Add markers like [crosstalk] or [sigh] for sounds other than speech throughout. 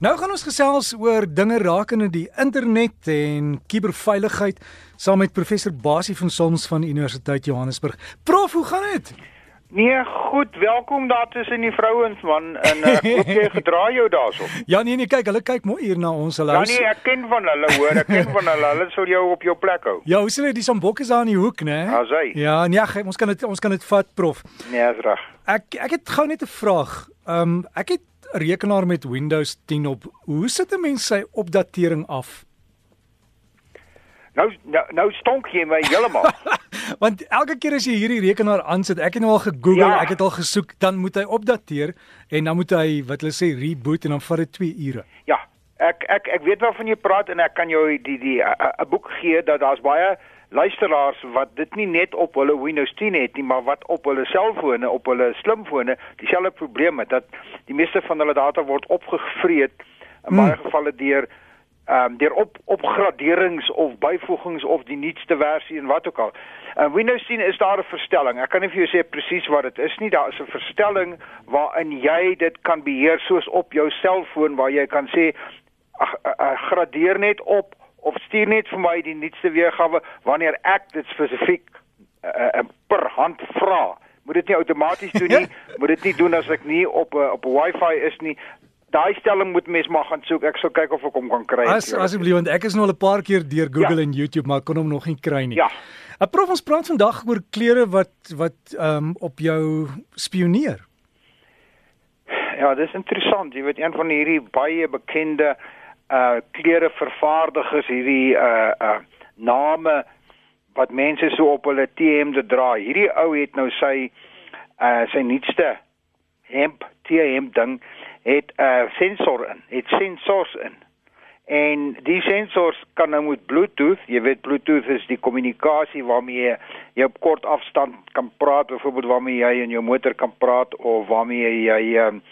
Nou gaan ons gesels oor dinge rakende die internet en kuberveiligheid saam met professor Basie van Sons van Universiteit Johannesburg. Prof, hoe gaan dit? Nee, goed, welkom daar tussen die vrouens man en uh, hoe jy [laughs] gedra jou daarso. Ja nee nee, kyk, hulle kyk mooi hier na ons hulle. Ja nee, ek ken van hulle hoor, ek ken van hulle. Hulle sou jou op jou plek hou. Ja, hoe sien jy die sambok is daar in die hoek, né? Ja, sy. Ja, nee, ag, ons kan dit ons kan dit vat, prof. Nee, is reg. Ek ek het gou net 'n vraag. Ehm um, ek het rekenaar met Windows 10 op. Hoe sit 'n mens sy opdatering af? Nou nou, nou stonk jy my heeltemal. [laughs] Want elke keer as jy hierdie rekenaar aansit, ek het nou al gegoogel, ja. ek het al gesoek, dan moet hy opdateer en dan moet hy wat hulle sê reboot en dan vat dit 2 ure. Ja, ek ek ek weet waarvan jy praat en ek kan jou die die 'n boek gee dat daar's baie luisteraars wat dit nie net op hulle Windows 10 het nie, maar wat op hulle selfone, op hulle slimfone dieselfde probleem het dat die meeste van hulle data word opgevreet in hmm. baie gevalle deur ehm um, deur op opgraderings of byvoegings of die nuutste versie en wat ook al. En uh, Windows 10 is daar 'n verstelling. Ek kan nie vir jou sê presies wat dit is nie. Daar is 'n verstelling waarin jy dit kan beheer soos op jou selfoon waar jy kan sê ag gradeer net op of stuur net vir my die nuutste weergawe wanneer ek dit spesifiek uh, uh, per hand vra. Moet dit nie outomaties doen nie. [laughs] moet dit nie doen as ek nie op 'n uh, op 'n Wi-Fi is nie. Daai stelling moet mens maar gaan soek. Ek sal kyk of ek hom kan kry. As asseblief want ek is nou al 'n paar keer deur Google ja. en YouTube maar kon hom nog nie kry nie. Ja. 'n Prof ons praat vandag oor klere wat wat ehm um, op jou spioneer. Ja, dis interessant. Jy weet een van hierdie baie bekende uh klere vervaardigers hierdie uh uh name wat mense so op hulle T-hemde dra. Hierdie ou het nou sy uh sy nuutste hemp T-hemp ding het 'n uh, sensor in. Het sensors in. En die sensors kan nou met Bluetooth, jy weet Bluetooth is die kommunikasie waarmee jy op kort afstand kan praat, byvoorbeeld waarmee jy in jou motor kan praat of waarmee jy um,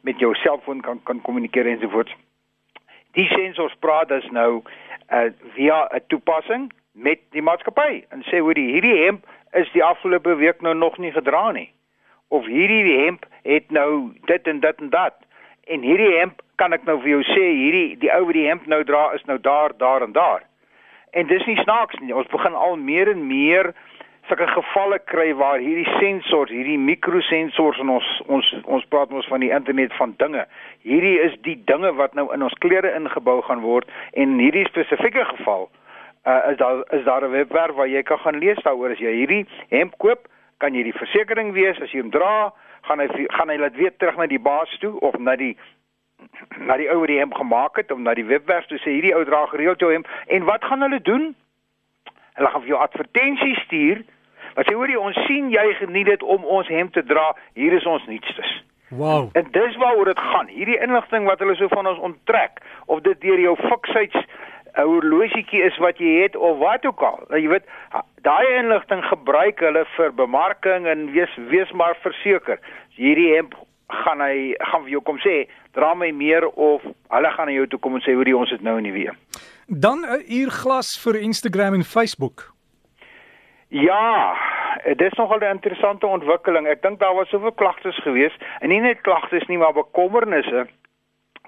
met jou selfoon kan kan kommunikeer ensovoorts die sensors praat dus nou uh, via 'n toepassing met die maatskappy en sê hoe die hierdie hemp is die afgelope week nou nog nie gedra nie. Of hierdie hemp het nou dit en dit en dat. En hierdie hemp kan ek nou vir jou sê hierdie die ou wat die hemp nou dra is nou daar daar en daar. En dis nie snaaks nie. Ons begin al meer en meer sulke gevalle kry waar hierdie sensors, hierdie mikrosensors in ons ons ons praat mos van die internet van dinge. Hierdie is die dinge wat nou in ons klere ingebou gaan word en in hierdie spesifieke geval uh, is daar is daar 'n webwerf waar jy kan gaan lees daaroor as jy hierdie hemp koop, kan jy die versekerings wees as jy hom dra, gaan hy gaan hy laat weer terug na die baas toe of na die na die ou wat die hemp gemaak het om na die webwerf toe sê hierdie ou dra gereeld jou hemp en wat gaan hulle doen? Hulle gaan vir jou advertensies stuur As jy hoor jy ons sien jy geniet dit om ons hemp te dra, hier is ons nuutstes. Wow. En dis waaroor dit gaan. Hierdie inligting wat hulle so van ons onttrek of dit deur jou fiksheids horlosietjie is wat jy het of wat ook al. Jy weet, daai inligting gebruik hulle vir bemarking en wees wees maar verseker. Hierdie hemp gaan hy gaan vir jou kom sê, dra my meer of hulle gaan na jou toe kom en sê hoe die ons dit nou nie weet. Dan 'n uur glas vir Instagram en Facebook. Ja, dit is nogal 'n interessante ontwikkeling. Ek dink daar was soveel klagtes gewees en nie net klagtes nie, maar bekommernisse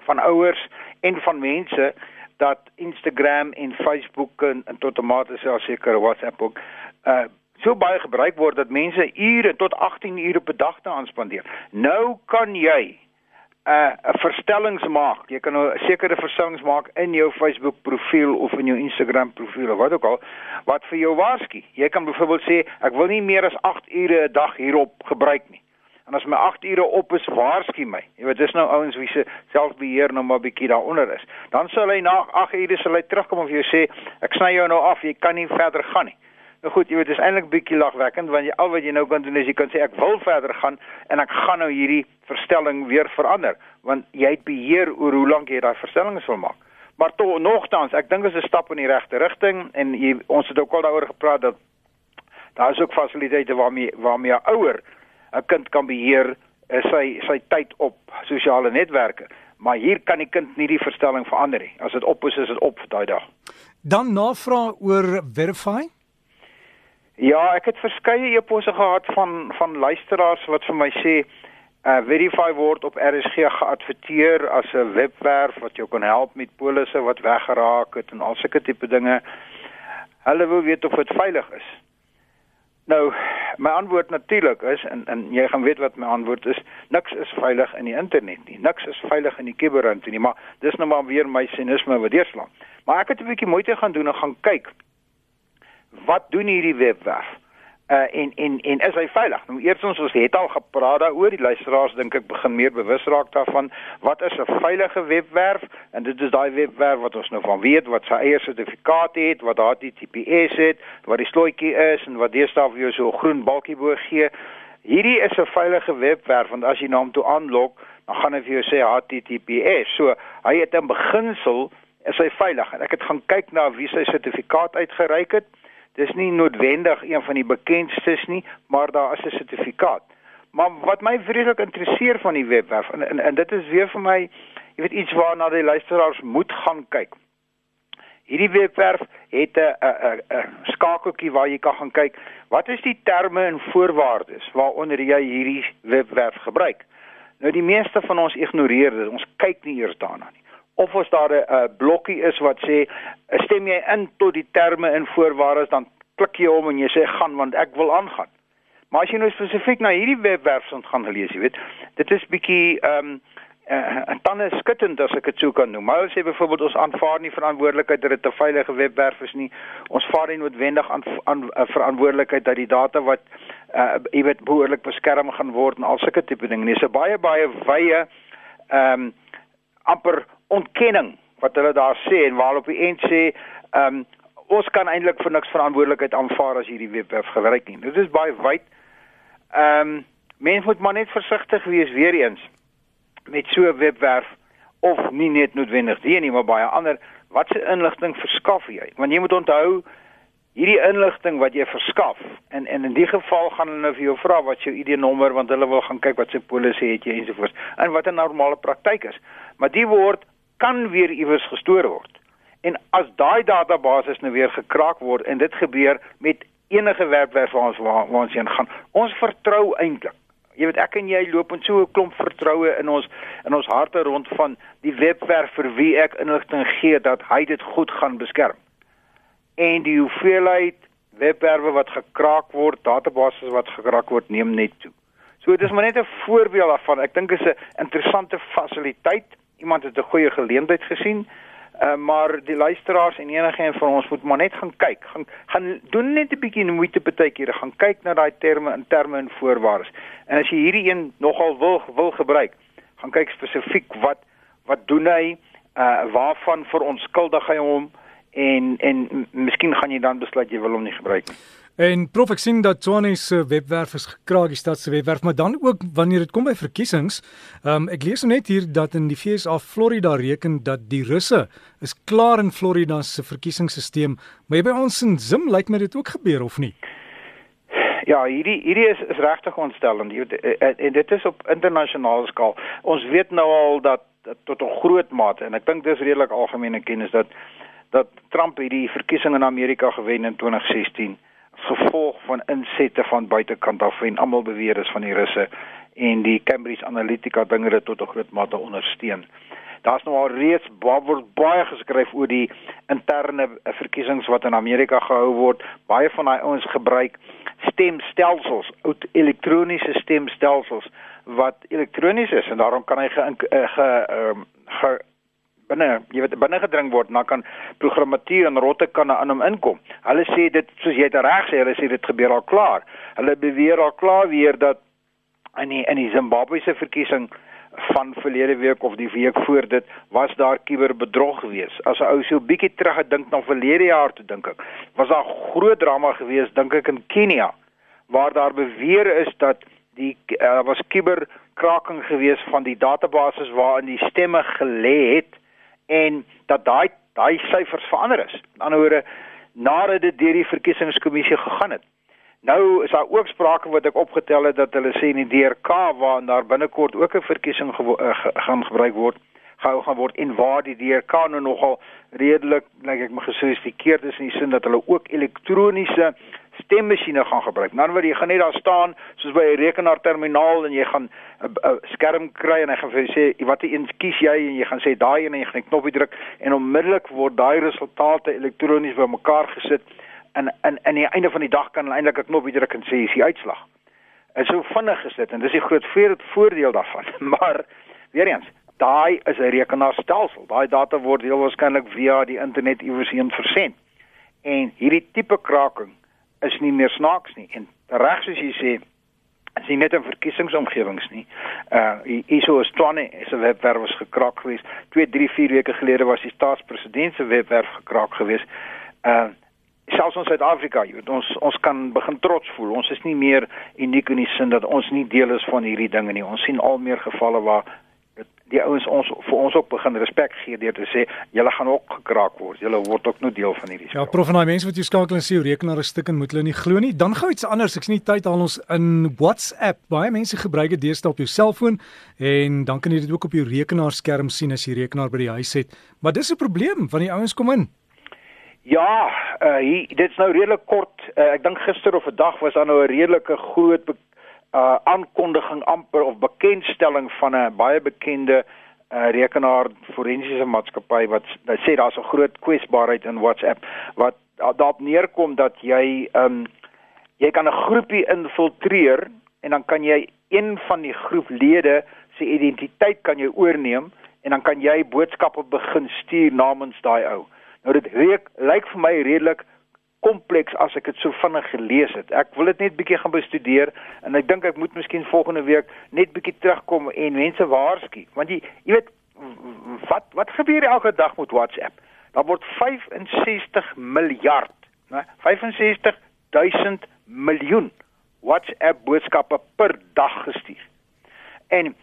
van ouers en van mense dat Instagram en Facebook en, en tot 'n mate selfs seker WhatsApp ook uh so baie gebruik word dat mense ure tot 18 ure per dag daaraan spandeer. Nou kan jy 'n uh, 'n verstellings maak. Jy kan nou sekere verstellings maak in jou Facebook profiel of in jou Instagram profiel of wat ook al wat vir jou waarsku. Jy kan byvoorbeeld sê ek wil nie meer as 8 ure 'n dag hierop gebruik nie. En as my 8 ure op is, waarsku my. Jy weet dis nou ouens wie se selfbeheer nou maar bietjie daaronder is. Dan sal hy na 8 ure sal hy terugkom en vir jou sê ek sny jou nou af, jy kan nie verder gaan nie. Nou goed, jy weet, dit is eintlik bietjie lagwekkend want jy al wat jy nou kan doen is jy kan sê ek wil verder gaan en ek gaan nou hierdie verstelling weer verander want jy het beheer oor hoe lank jy daai verstellings wil maak. Maar tog nogtans, ek dink dit is 'n stap in die regte rigting en jy, ons het ook al daaroor gepraat dat daar is ook fasiliteite waarmee waarmee 'n ouer 'n kind kan beheer eh, sy sy tyd op sosiale netwerke. Maar hier kan die kind nie die verstelling verander nie. As dit op is, is dit op daai dag. Dan navraag oor Verify. Ja, ek het verskeie eposse gehad van van luisteraars wat vir my sê uh Verify word op RSG geadverteer as 'n webwerf wat jou kan help met polisse wat weggeraak het en al sulke tipe dinge. Hulle wil weet of dit veilig is. Nou, my antwoord natuurlik is en en jy gaan weet wat my antwoord is, niks is veilig in die internet nie. Niks is veilig in die kuberruimte nie, maar dis nou maar weer my sinisme wat deurslaan. Maar ek het 'n bietjie moeite gaan doen en gaan kyk wat doen hierdie webwerf? uh en en en is hy veilig? Nou eers ons ons het al gepraat daaroor, die luisteraars dink ek begin meer bewus raak daarvan wat is 'n veilige webwerf en dit is daai webwerf wat ons nou van weet wat sy eie sertifikaat het, wat HTTPS het, wat die slotjie is en wat deesdae jou so 'n groen balkie bo gee. Hierdie is 'n veilige webwerf want as jy na hom toe aanlok, dan gaan hy vir jou sê HTTPS. So hy het in beginsel is hy veilig en ek het gaan kyk na wie sy sertifikaat uitgereik het Dis nie noodwendig een van die bekendstes nie, maar daar is 'n sertifikaat. Maar wat my vreeslik interesseer van die webwerf en, en en dit is weer vir my, jy weet iets waarna die luisteraars moet gaan kyk. Hierdie webwerf het 'n 'n 'n skakeltjie waar jy kan gaan kyk wat is die terme en voorwaardes waaronder jy hierdie webwerf gebruik. Nou die meeste van ons ignoreer dit. Ons kyk nie eers daarna nie of as daar 'n uh, blokkie is wat sê stem jy in tot die terme en voorwaardes dan klik jy hom en jy sê gaan want ek wil aangaan. Maar as jy nou spesifiek na hierdie webwerf sond gaan gelees, jy weet, dit is bietjie ehm um, uh, en dan is skittend as ek dit sou kan noem. As jy byvoorbeeld ons aanvaar nie verantwoordelikheid dat dit 'n veilige webwerf is nie. Ons vaar nie noodwendig aan aan uh, verantwoordelikheid dat die data wat uh jy weet behoorlik beskerm gaan word en al sulke tipe dinge. Dis 'n baie baie wye ehm um, amper ontkenning wat hulle daar sê en waarop die end sê ehm um, ons kan eintlik vir niks verantwoordelikheid aanvaar as hierdie webwerf gebruik nie. Dit is baie wyd. Ehm um, mense moet maar net versigtig wees weer eens met so 'n webwerf of nie net noodwendig die nie maar baie ander watse inligting verskaf jy? Want jy moet onthou hierdie inligting wat jy verskaf en en in die geval gaan hulle nou vir jou vra wat jou ID-nommer want hulle wil gaan kyk wat se polisie het jy ensovoorts en wat 'n normale praktyk is. Maar die word kan weer iewers gestoor word. En as daai database nou weer gekraak word en dit gebeur met enige webwerf waar ons waar, ons heen gaan, ons vertrou eintlik. Jy weet ek en jy loop met so 'n klomp vertroue in ons in ons harte rond van die webwerf vir wie ek inligting gee dat hy dit goed gaan beskerm. En die hoeveelheid webwerwe wat gekraak word, databases wat gekraak word, neem net toe. So dis maar net 'n voorbeeld daarvan. Ek dink dit is 'n interessante fasiliteit iemand het 'n goeie geleentheid gesien. Uh, maar die luisteraars en enige een van ons moet maar net gaan kyk. Gaan gaan doen net 'n bietjie moeite partykeer. Gaan kyk na daai terme in terme en voorwaardes. En as jy hierdie een nogal wil wil gebruik, gaan kyk spesifiek wat wat doen hy? Uh waarvan verontskuldig hy hom? En en miskien gaan jy dan besluit jy wil hom nie gebruik nie. En prof ek sien dat Tshwane se webwerf is gekraak, die stad se webwerf, maar dan ook wanneer dit kom by verkiesings, um, ek lees net hier dat in die FSA Florida reken dat die Russe is klaar in Florida se verkiesingsstelsel, maar by ons in Zim lyk my dit ook gebeur of nie? Ja, hierdie hierdie is is regtig ontstellend. Eh, eh, en dit is op internasionale skaal. Ons weet nou al dat, dat tot 'n groot mate en ek dink dis redelik algemene kennis dat dat Trump hierdie verkiesing in Amerika gewen in 2016 gevolg van insette van buitekant af en almal beweer is van die russe en die Cambridge Analytica dinge dit tot 'n groot mate ondersteun. Daar's nou al reeds baie baie geskryf oor die interne verkiesings wat in Amerika gehou word. Baie van daai ouens gebruik stemstelsels, oud elektroniese stemstelsels wat elektronies is en daarom kan hy ge, ge, ge, um, ge binne jy weet binne gedring word dan kan programmatuur en rotte kan aan hom inkom. Hulle sê dit soos jy dit reg sê, hulle sê dit gebeur al klaar. Hulle beweer al klaar weer dat in die in die Zimbabwe se verkiesing van verlede week of die week voor dit was daar kuberbedrog gewees. As 'n ou so bietjie terug gedink na verlede jaar toe dink ek, was daar groot drama gewees dink ek in Kenia waar daar beweer is dat die uh, was kuberkraking gewees van die databases waarin die stemme gelê het en dat daai daai syfers verander is. Aan die ander woorde nadat dit deur die verkiesingskommissie gegaan het. Nou is daar ook sprake wat ek opgetel het dat hulle sê in die DRK waar daar binnekort ook 'n verkiesing gewo uh, gaan gebruik word, gehou gaan word en waar die DRK nou nogal redelik, like ek my gesofistikeerd is in die sin dat hulle ook elektroniese stemmasjiene gaan gebruik. Nou word jy gaan net daar staan soos by 'n rekenaarterminaal en jy gaan 'n skerm kry en hy gaan vir jou sê watter een kies jy en jy gaan sê daai een en jy gaan 'n knoppie druk en onmiddellik word daai resultate elektronies bymekaar gesit en en aan die einde van die dag kan eintlik 'n knoppie druk en sê is die uitslag. En so vinnig is dit en dis die groot voordeel daarvan. [laughs] Maar weer eens, daai is 'n rekenaarstelsel. Daai data word heel waarskynlik via die internet iewers heen versend. En hierdie tipe kraking is nie meer snaaks nie. En reg soos jy sê, is nie net in verkiesingsomgewings nie. Uh ISO Astronne is 'n webwerf was gekraak geweest. 2, 3, 4 weke gelede was die staatspresident se webwerf gekraak geweest. Uh selfs in Suid-Afrika, jy weet ons ons kan begin trots voel. Ons is nie meer uniek in die sin dat ons nie deel is van hierdie dinge nie. Ons sien al meer gevalle waar die ouens ons vir ons ook begin respek gee deur te sê julle gaan ook gekraak word. Julle word ook nou deel van hierdie spel. Ja, prof en daai mense wat jy skakel en sê jou rekenaar is stuk en moet hulle nie glo nie. Dan gou iets anders. Ek sien die tyd haal ons in WhatsApp. Baie mense gebruik dit deesdae op jou selfoon en dan kan jy dit ook op jou rekenaarskerm sien as jy rekenaar by die huis het. Maar dis 'n probleem want die ouens kom in. Ja, uh hier dit's nou redelik kort. Uh, ek dink gister of 'n dag was daar nou 'n redelike groot uh aankondiging amper of bekendstelling van 'n baie bekende uh rekenaar forensiese maatskappy wat wat sê daar's 'n groot kwesbaarheid in WhatsApp wat daarop neerkom dat jy um jy kan 'n groepie infiltreer en dan kan jy een van die groeplede se identiteit kan jy oorneem en dan kan jy boodskappe begin stuur namens daai ou. Nou dit reek lyk vir my redelik kompleks as ek dit so vinnig gelees het. Ek wil dit net bietjie gaan bestudeer en ek dink ek moet miskien volgende week net bietjie terugkom en mense waarsku want jy jy weet wat wat gebeur elke dag met WhatsApp? Daar word 65 miljard, né? 65 000 miljoen WhatsApp boodskappe per dag gestuur. En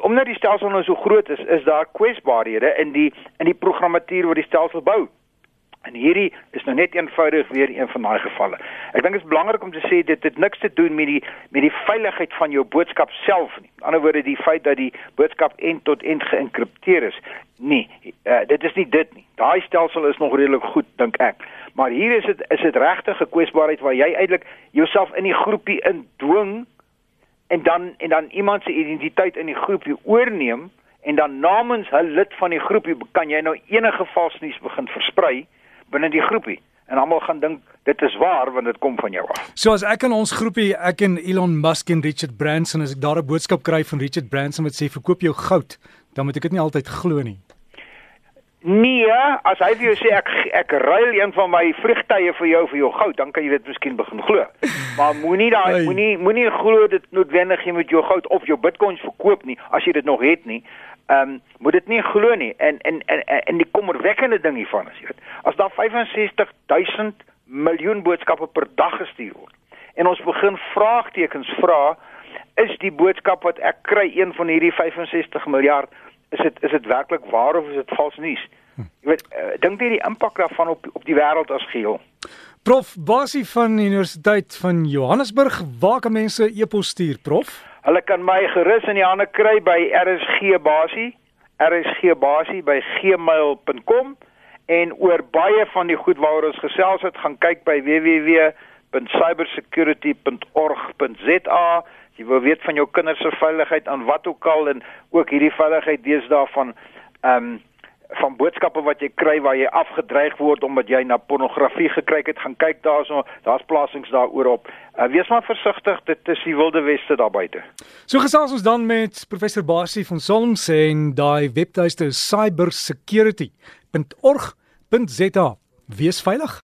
omdat die stelsel nou so groot is, is daar kwesbaarhede in die in die programmatuur wat die stelsel bou. En hierdie is nou net eenvoudig weer een van daai gevalle. Ek dink dit is belangrik om te sê dit het niks te doen met die met die veiligheid van jou boodskap self nie. Aan die ander woorde die feit dat die boodskap end tot end geïnkripteer is. Nee, uh, dit is nie dit nie. Daai stelsel is nog redelik goed dink ek. Maar hier is dit is dit regtig 'n kwesbaarheid waar jy eintlik jouself in die groepie indwing en dan en dan iemand se identiteit in die groepie oorneem en dan namens 'n lid van die groepie kan jy nou enige valsnuus begin versprei binne die groepie en almal gaan dink dit is waar want dit kom van jou af. So as ek in ons groepie, ek en Elon Musk en Richard Branson as ek daar 'n boodskap kry van Richard Branson wat sê verkoop jou goud, dan moet ek dit nie altyd glo nie. Nee, as hy vir jou sê ek ek ruil een van my vrugtye vir jou vir jou goud, dan kan jy dit miskien begin glo. [laughs] Maar moenie daai moenie moenie glo dit noodwendig jy moet jou goud of jou bitcoins verkoop nie as jy dit nog het nie. Ehm um, moet dit nie glo nie. En en en en die kommerwekkende ding hiervan is jy weet, as daar 65 000 miljoen boodskappe per dag gestuur word en ons begin vraagtekens vra, is die boodskap wat ek kry een van hierdie 65 miljard is dit is dit werklik waar of is dit vals nuus? Hm. Jy weet, uh, dink jy die impak daarvan op op die wêreld as geheel? Prof Basie van Universiteit van Johannesburg, waar kan mense e-pos stuur, prof? Hulle kan my gerus in die hande kry by RSG Basie, RSG Basie by gmail.com en oor baie van die goed waaroor ons gesels het, gaan kyk by www.cybersecurity.org.za jy wil weet van jou kinders se veiligheid aan wat ook al en ook hierdie veiligheid deesdae van ehm um, van boodskappe wat jy kry waar jy afgedreig word omdat jy na pornografie gekryk het, gaan kyk daarso, daar's plasings daaroor op. Uh, wees maar versigtig, dit is die wilde weste daar buite. So gesels ons dan met professor Basie van Solms en daai webtuiste cybersecurity.org.za. Wees veilig.